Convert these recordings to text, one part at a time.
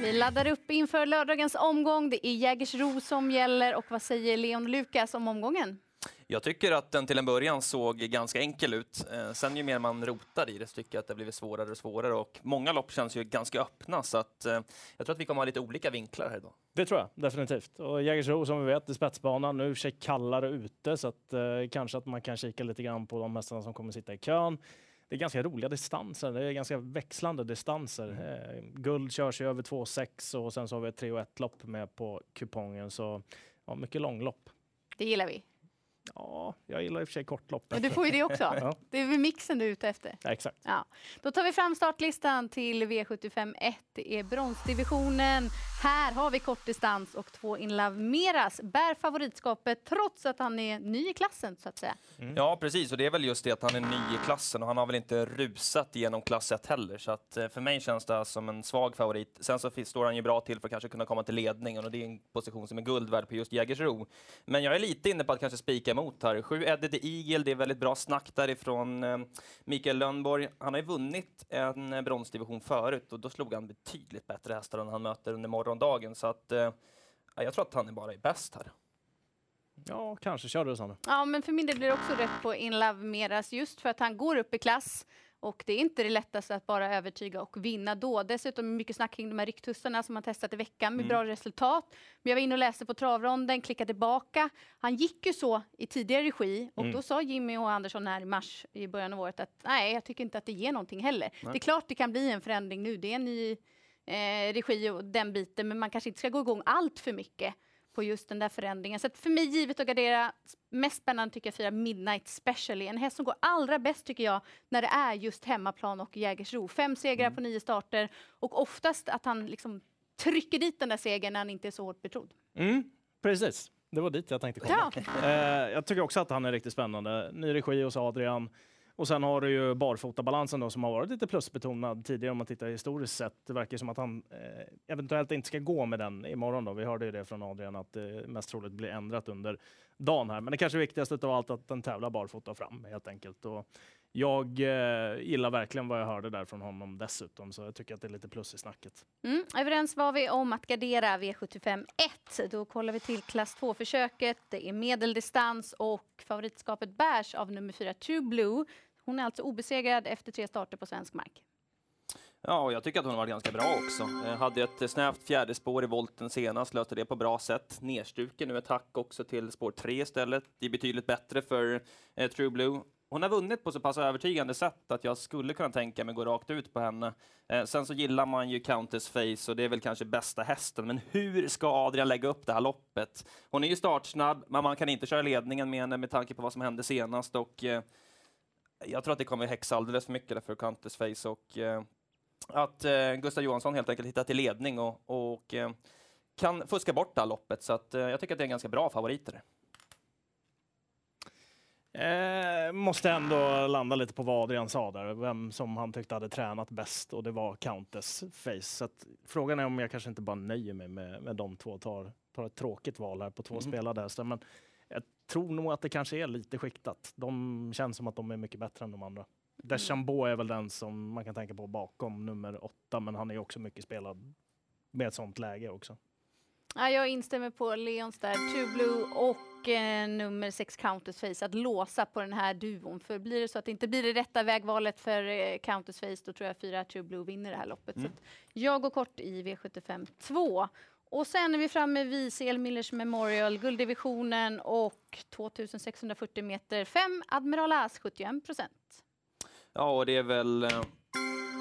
Vi laddar upp inför lördagens omgång. Det är Jägersro som gäller. Och vad säger Leon Lukas om omgången? Jag tycker att den till en början såg ganska enkel ut. Eh, sen ju mer man rotar i det så tycker jag att det blivit svårare och svårare och många lopp känns ju ganska öppna så att eh, jag tror att vi kommer ha lite olika vinklar här idag. Det tror jag definitivt. Och Jägersro som vi vet är spetsbanan, nu är sig kallare ute så att eh, kanske att man kan kika lite grann på de hästarna som kommer sitta i kön. Det är ganska roliga distanser, det är ganska växlande distanser. Mm. Eh, guld körs ju över 2,6 och sen så har vi ett 3 och 1 lopp med på kupongen så ja, mycket långlopp. Det gillar vi. Ja, jag gillar i och för sig kortlopp. Men du får ju det också. Ja. Det är väl mixen du är ute efter. Ja, exakt. Ja. Då tar vi fram startlistan till V75 1. Det är bronsdivisionen. Här har vi kortdistans och två In Love Meras bär favoritskapet trots att han är ny i klassen så att säga. Ja, precis. Och det är väl just det att han är ny i klassen och han har väl inte rusat genom klass 1 heller. Så att eh, för mig känns det som en svag favorit. Sen så finns- står han ju bra till för att kanske kunna komma till ledningen och det är en position som är guld värd på just Jägersro. Men jag är lite inne på att kanske spika emot här. Sju Eddie the Eagle, det är väldigt bra snack därifrån eh, Mikael Lönnborg. Han har ju vunnit en eh, bronsdivision förut och då slog han betydligt bättre hästar än han möter under morgondagen. Så att eh, ja, jag tror att han är bara är bäst här. Ja, kanske. Kör du Sandra. Ja, men för min del blir det också rätt på In Love Meras just för att han går upp i klass. Och det är inte det lättaste att bara övertyga och vinna då. Dessutom mycket snack kring de här ryktussarna som han testat i veckan med bra resultat. Men jag var inne och läste på travronden, klickade tillbaka. Han gick ju så i tidigare regi och då sa Jimmy och Andersson här i mars i början av året att nej, jag tycker inte att det ger någonting heller. Det är klart det kan bli en förändring nu. Det är en ny eh, regi och den biten, men man kanske inte ska gå igång allt för mycket på just den där förändringen. Så för mig givet att gardera, mest spännande tycker jag fyra Midnight Special en häst som går allra bäst tycker jag när det är just hemmaplan och Jägersro. Fem segrar på nio starter och oftast att han liksom trycker dit den där segern när han inte är så hårt betrodd. Mm, precis. Det var dit jag tänkte komma. Ja. Eh, jag tycker också att han är riktigt spännande. Ny regi hos Adrian. Och sen har du ju barfotabalansen då som har varit lite plusbetonad tidigare om man tittar historiskt sett. Det verkar som att han eh, eventuellt inte ska gå med den imorgon då. Vi hörde ju det från Adrian att det mest troligt blir ändrat under dagen här. Men det kanske viktigaste av allt att den tävlar barfota fram helt enkelt. Och jag eh, gillar verkligen vad jag hörde där från honom dessutom, så jag tycker att det är lite plus i snacket. Mm, överens var vi om att gardera V75 1. Då kollar vi till klass 2-försöket. Det är medeldistans och favoritskapet bärs av nummer 4 True Blue. Hon är alltså obesegrad efter tre starter på svensk mark. Ja, och jag tycker att hon har varit ganska bra också. Eh, hade ett snävt fjärde spår i volten senast, löste det på bra sätt. Nerstruken nu ett hack också till spår tre istället. Det är betydligt bättre för eh, True Blue. Hon har vunnit på så pass övertygande sätt att jag skulle kunna tänka mig gå rakt ut på henne. Eh, sen så gillar man ju Countess Face och det är väl kanske bästa hästen. Men hur ska Adrian lägga upp det här loppet? Hon är ju startsnabb, men man kan inte köra ledningen med henne med tanke på vad som hände senast. Och, eh, jag tror att det kommer häxa alldeles för mycket där för Countess Face och eh, att eh, Gustav Johansson helt enkelt hittar till ledning och, och eh, kan fuska bort det här loppet. Så att, eh, jag tycker att det är en ganska bra favoriter. Eh, måste ändå landa lite på vad Adrian sa där, vem som han tyckte hade tränat bäst och det var Countess Face. Så att, frågan är om jag kanske inte bara nöjer mig med, med de två, tar, tar ett tråkigt val här på två spelade hästar. Men tror nog att det kanske är lite skiktat. De känns som att de är mycket bättre än de andra. Deschambeau är väl den som man kan tänka på bakom nummer åtta, men han är också mycket spelad med ett sånt läge också. Ja, jag instämmer på Leons där. True Blue och eh, nummer 6 Countess Face. Att låsa på den här duon. För blir det så att det inte blir det rätta vägvalet för eh, Countess Face då tror jag fyra True Blue vinner det här loppet. Så att jag går kort i V75 2. Och sen är vi framme vid CL Millers Memorial, gulddivisionen och 2640 meter 5 Admiral As 71 procent. Ja, och det är väl eh,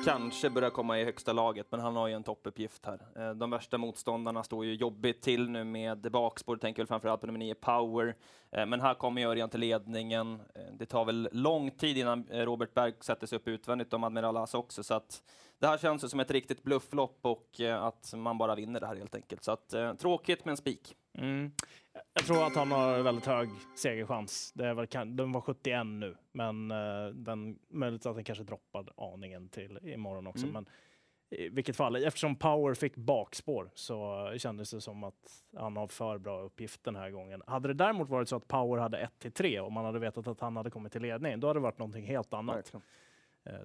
kanske börjar komma i högsta laget, men han har ju en toppuppgift här. Eh, de värsta motståndarna står ju jobbigt till nu med bakspår, tänker väl framförallt på nummer 9 Power. Eh, men här kommer ju Örjan till ledningen. Eh, det tar väl lång tid innan eh, Robert Berg sätter sig upp utvändigt om Admiral As också, så att det här känns som ett riktigt blufflopp och eh, att man bara vinner det här helt enkelt. Så att eh, tråkigt men spik. Mm. Jag tror att han har väldigt hög segerchans. Det är väl, den var 71 nu, men uh, den, möjligt att den kanske droppar aningen till imorgon också. Mm. Men i vilket fall, eftersom Power fick bakspår så kändes det som att han har för bra uppgift den här gången. Hade det däremot varit så att Power hade 1 till 3 och man hade vetat att han hade kommit till ledning, då hade det varit någonting helt annat. Eh,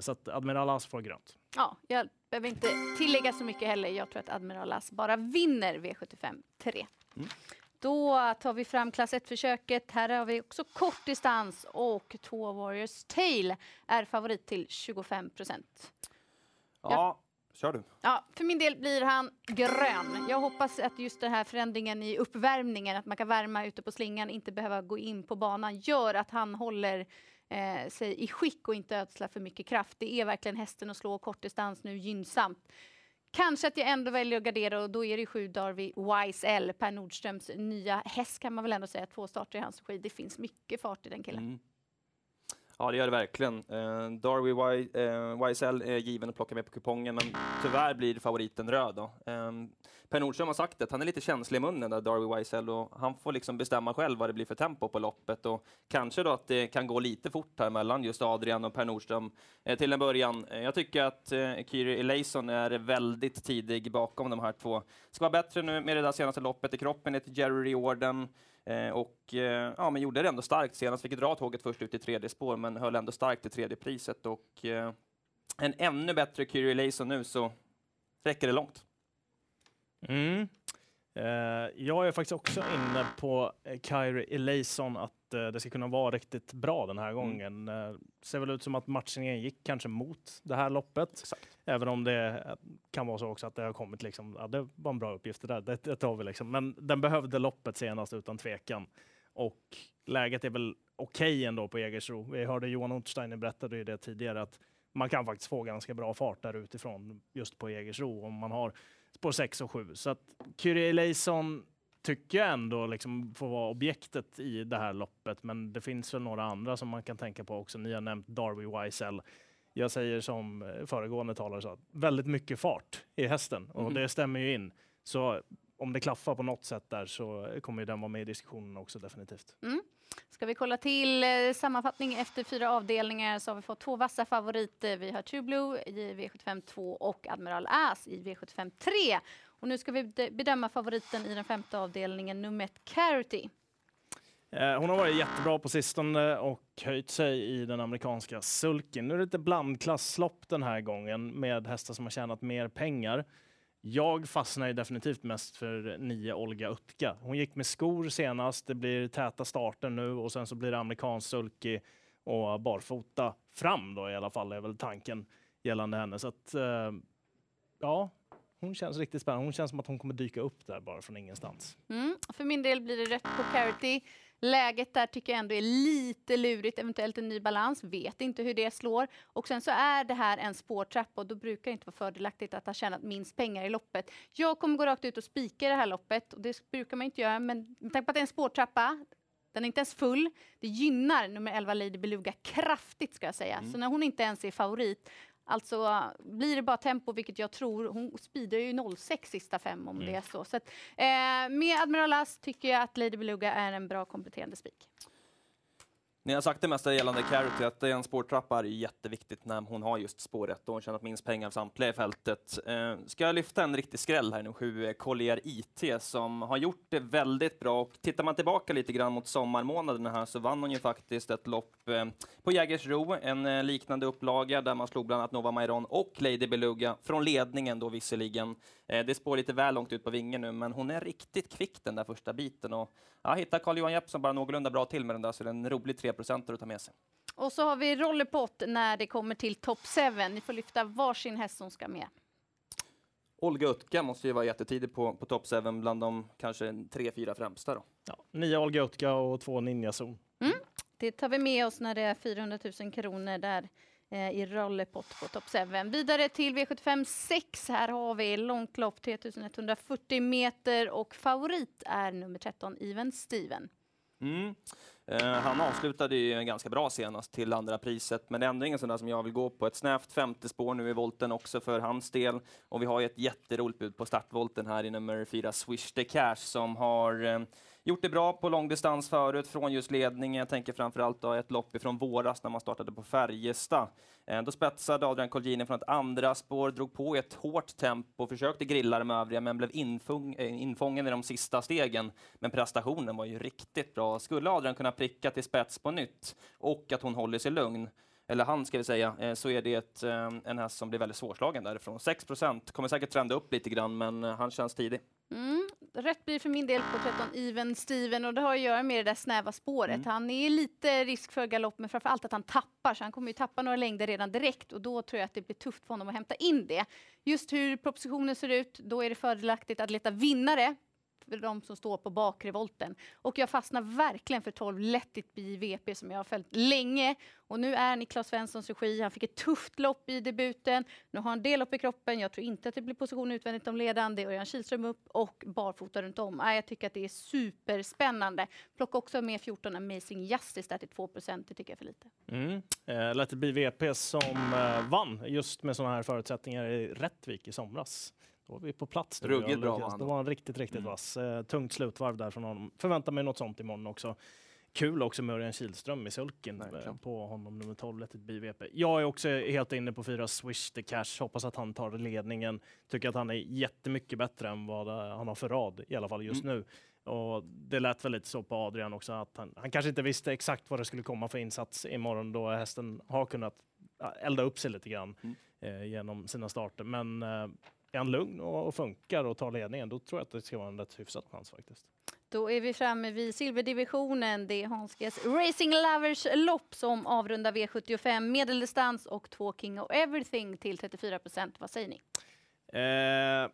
så att Admiral As får grönt. Ja, jag behöver inte tillägga så mycket heller. Jag tror att Admiral As bara vinner V75 3. Mm. Då tar vi fram klass 1-försöket. Här har vi också kortdistans och två Warriors Tail är favorit till 25 procent. Ja, kör du. Ja, för min del blir han grön. Jag hoppas att just den här förändringen i uppvärmningen, att man kan värma ute på slingan, inte behöva gå in på banan, gör att han håller eh, sig i skick och inte ödsla för mycket kraft. Det är verkligen hästen att slå kortdistans nu gynnsamt. Kanske att jag ändå väljer att gardera och då är det sju Darby Wise L, Per Nordströms nya häst kan man väl ändå säga. Två starter i hans regi. Det finns mycket fart i den killen. Mm. Ja, det gör det verkligen. Uh, Darby y, eh, uh, YSL är given att plocka med på kupongen, men tyvärr blir favoriten röd. Då. Um, per Nordström har sagt att han är lite känslig i munnen, där Darby YSL, och han får liksom bestämma själv vad det blir för tempo på loppet. Och kanske då att det kan gå lite fort här mellan just Adrian och Per Nordström eh, till en början. Eh, jag tycker att eh, Kyrie Eleison är väldigt tidig bakom de här två. Ska vara bättre nu med det där senaste loppet i kroppen, ett Jerry Riordan. Eh, och eh, ja, men gjorde det ändå starkt senast. Fick dra tåget först ut i tredje spår, men höll ändå starkt i tredje priset. Och eh, en ännu bättre Kyrie Lason nu, så räcker det långt. Mm. Eh, jag är faktiskt också inne på Kyrie Eleison att det ska kunna vara riktigt bra den här mm. gången. Mm. Ser väl ut som att matchningen gick kanske mot det här loppet. Exakt. Även om det kan vara så också att det har kommit liksom, ja, det var en bra uppgift det där, det, det tar vi liksom. Men den behövde loppet senast utan tvekan. Och läget är väl okej okay ändå på Jägersro. Vi hörde Johan Untersteiner berättade ju det tidigare att man kan faktiskt få ganska bra fart där utifrån just på Jägersro om man har spår 6 och 7. Så att Kyrie Eleison tycker jag ändå liksom får vara objektet i det här loppet. Men det finns väl några andra som man kan tänka på också. Ni har nämnt Darby Wiesel. Jag säger som föregående talare sa, väldigt mycket fart i hästen och mm. det stämmer ju in. Så om det klaffar på något sätt där så kommer den vara med i diskussionen också definitivt. Mm. Ska vi kolla till eh, sammanfattning efter fyra avdelningar så har vi fått två vassa favoriter. Vi har True Blue i V75 2 och Admiral As i V75 3. Och nu ska vi bedöma favoriten i den femte avdelningen, nummer ett, Carity. Eh, hon har varit jättebra på sistone och höjt sig i den amerikanska sulken. Nu är det lite blandklasslopp den här gången med hästar som har tjänat mer pengar. Jag fastnar ju definitivt mest för nio Olga Utka. Hon gick med skor senast. Det blir täta starter nu och sen så blir det amerikansk sulky och barfota fram då i alla fall är väl tanken gällande henne. Så att, eh, ja, hon känns riktigt spännande. Hon känns som att hon kommer dyka upp där bara från ingenstans. Mm. För min del blir det rätt på Carity. Läget där tycker jag ändå är lite lurigt, eventuellt en ny balans, vet inte hur det slår. Och sen så är det här en spårtrappa och då brukar det inte vara fördelaktigt att ha tjänat minst pengar i loppet. Jag kommer gå rakt ut och spika det här loppet och det brukar man inte göra, men med tanke på att det är en spårtrappa den är inte ens full. Det gynnar nummer 11 Lady Beluga kraftigt ska jag säga. Mm. Så när hon inte ens är favorit Alltså blir det bara tempo, vilket jag tror, hon speedar ju 06 sista fem om mm. det är så. så att, eh, med Admiral As tycker jag att Lady Beluga är en bra kompletterande spik. Ni har sagt det mesta gällande Carity, att en spårtrappa är jätteviktigt när hon har just spåret och hon tjänat minst pengar av samtliga i fältet. Eh, ska jag lyfta en riktig skräll här nu, sju eh, Collier IT, som har gjort det väldigt bra. Och tittar man tillbaka lite grann mot sommarmånaderna här så vann hon ju faktiskt ett lopp eh, på Jägersro, en eh, liknande upplaga där man slog bland annat Nova Mairon och Lady Beluga från ledningen då visserligen. Eh, det spår lite väl långt ut på vingen nu, men hon är riktigt kvick den där första biten. Och, ja, hittar Carl-Johan Jeppsson bara någorlunda bra till med den där, så är det en rolig 3 att ta med sig. Och så har vi Rollerpott när det kommer till Top 7. Ni får lyfta varsin häst som ska med. Olga Utka måste ju vara jättetidig på, på Top 7 bland de kanske tre, fyra främsta. Då. Ja, nio Olga Utka och två Ninja Zon. Mm. Det tar vi med oss när det är 400 000 kronor där eh, i rollerpott på Top 7. Vidare till V75 6. Här har vi långt lopp 3140 meter och favorit är nummer 13 Even Steven. Mm. Eh, han avslutade ju ganska bra senast till andra priset, men det är ändå ingen sån där som jag vill gå på. Ett snävt femte spår nu i volten också för hans del. Och vi har ju ett jätteroligt bud på startvolten här i nummer fyra, Swish the Cash, som har eh, gjort det bra på långdistans förut från just ledningen. Jag tänker framförallt då ett lopp ifrån våras när man startade på Färjestad. Eh, då spetsade Adrian Colgjini från ett andra spår, drog på i ett hårt tempo, försökte grilla de övriga men blev infång, eh, infången i de sista stegen. Men prestationen var ju riktigt bra. Skulle Adrian kunna pricka till spets på nytt och att hon håller sig lugn eller han ska vi säga, eh, så är det ett, eh, en häst som blir väldigt svårslagen därifrån. 6% kommer säkert trenda upp lite grann, men eh, han känns tidig. Mm. Rätt blir för min del på 13 Even Steven och det har att göra med det där snäva spåret. Mm. Han är lite risk för galopp men framför allt att han tappar så han kommer ju tappa några längder redan direkt och då tror jag att det blir tufft för honom att hämta in det. Just hur propositionen ser ut, då är det fördelaktigt att leta vinnare för de som står på bakrevolten. Och jag fastnar verkligen för 12 Let it be VP som jag har följt länge. Och nu är Niklas Svenssons regi. Han fick ett tufft lopp i debuten. Nu har han del upp i kroppen. Jag tror inte att det blir position utvändigt om ledande. är Örjan Kihlström upp och barfota runt om. jag tycker att det är superspännande. Plocka också med 14 Amazing Justice där till 2 Det tycker jag är för lite. Mm. Eh, Let it be VP som eh, vann just med sådana här förutsättningar i Rättvik i somras. Då var vi på plats. Då, Ruggigt bra var han Då var han riktigt, riktigt mm. vass. Eh, tungt slutvarv där från honom. Förväntar mig något sånt imorgon också. Kul också med Örjan Kihlström i sulken Verkligen. på honom, nummer 12, ett BVP. Jag är också helt inne på fyra Swish the Cash. Hoppas att han tar ledningen. Tycker att han är jättemycket bättre än vad han har för rad, i alla fall just mm. nu. Och det lät väl lite så på Adrian också, att han, han kanske inte visste exakt vad det skulle komma för insats imorgon då hästen har kunnat elda upp sig lite grann mm. eh, genom sina starter. Men eh, är han lugn och, funkar och tar ledningen, då tror jag att det ska vara en rätt hyfsad chans faktiskt. Då är vi framme vid silverdivisionen. Det är Hanskes Racing Lovers lopp som avrundar V75 medeldistans och två King of Everything till 34 procent. Vad säger ni? Eh,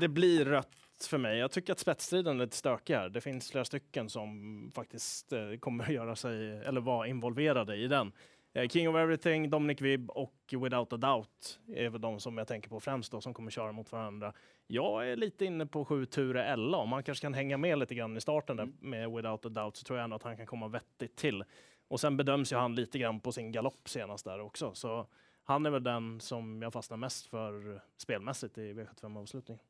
det blir rött för mig. Jag tycker att spetsstriden är lite stökig här. Det finns flera stycken som faktiskt eh, kommer att göra sig eller vara involverade i den. Eh, King of Everything, Dominic Vibb och Without a Doubt är väl de som jag tänker på främst då, som kommer köra mot varandra. Jag är lite inne på sju Ture Ella. Om man kanske kan hänga med lite grann i starten där mm. med Without a Doubt så tror jag ändå att han kan komma vettigt till. Och sen bedöms ju han lite grann på sin galopp senast där också. Så han är väl den som jag fastnar mest för spelmässigt i V75-avslutningen.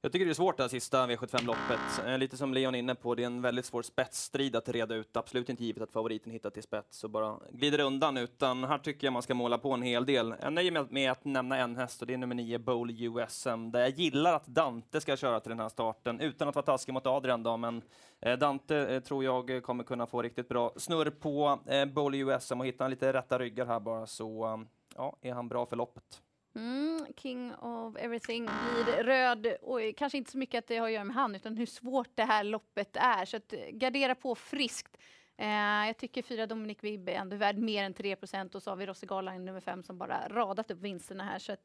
Jag tycker det är svårt det här sista V75-loppet. Eh, lite som Leon är inne på, det är en väldigt svår spetsstrid att reda ut. Absolut inte givet att favoriten hittar till spets och bara glider undan, utan här tycker jag man ska måla på en hel del. Jag nöjer mig med att nämna en häst och det är nummer 9, Bowl USM, där jag gillar att Dante ska köra till den här starten, utan att vara taskig mot Adrian då, men eh, Dante eh, tror jag kommer kunna få riktigt bra snurr på Bowl USM och hitta lite rätta ryggar här bara, så ja, är han bra för loppet. Mm, King of everything blir röd. Och kanske inte så mycket att det har att göra med han, utan hur svårt det här loppet är. Så att eh, gardera på friskt. Eh, jag tycker fyra Dominic Vibb är ändå värd mer än 3% och så har vi Rossi Garland nummer fem som bara radat upp vinsterna här. Så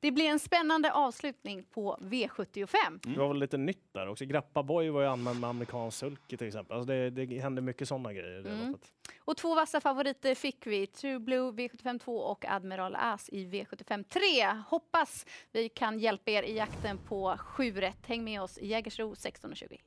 det blir en spännande avslutning på V75. Mm. Det var väl lite nytt där också. Grappa Boy var ju använd med amerikansk sulky till exempel. Alltså det, det händer mycket sådana grejer i det mm. loppet. Och två vassa favoriter fick vi. True Blue V75 2 och Admiral As i V75 3. Hoppas vi kan hjälpa er i jakten på 7 rätt. Häng med oss i Jägersro 16.20.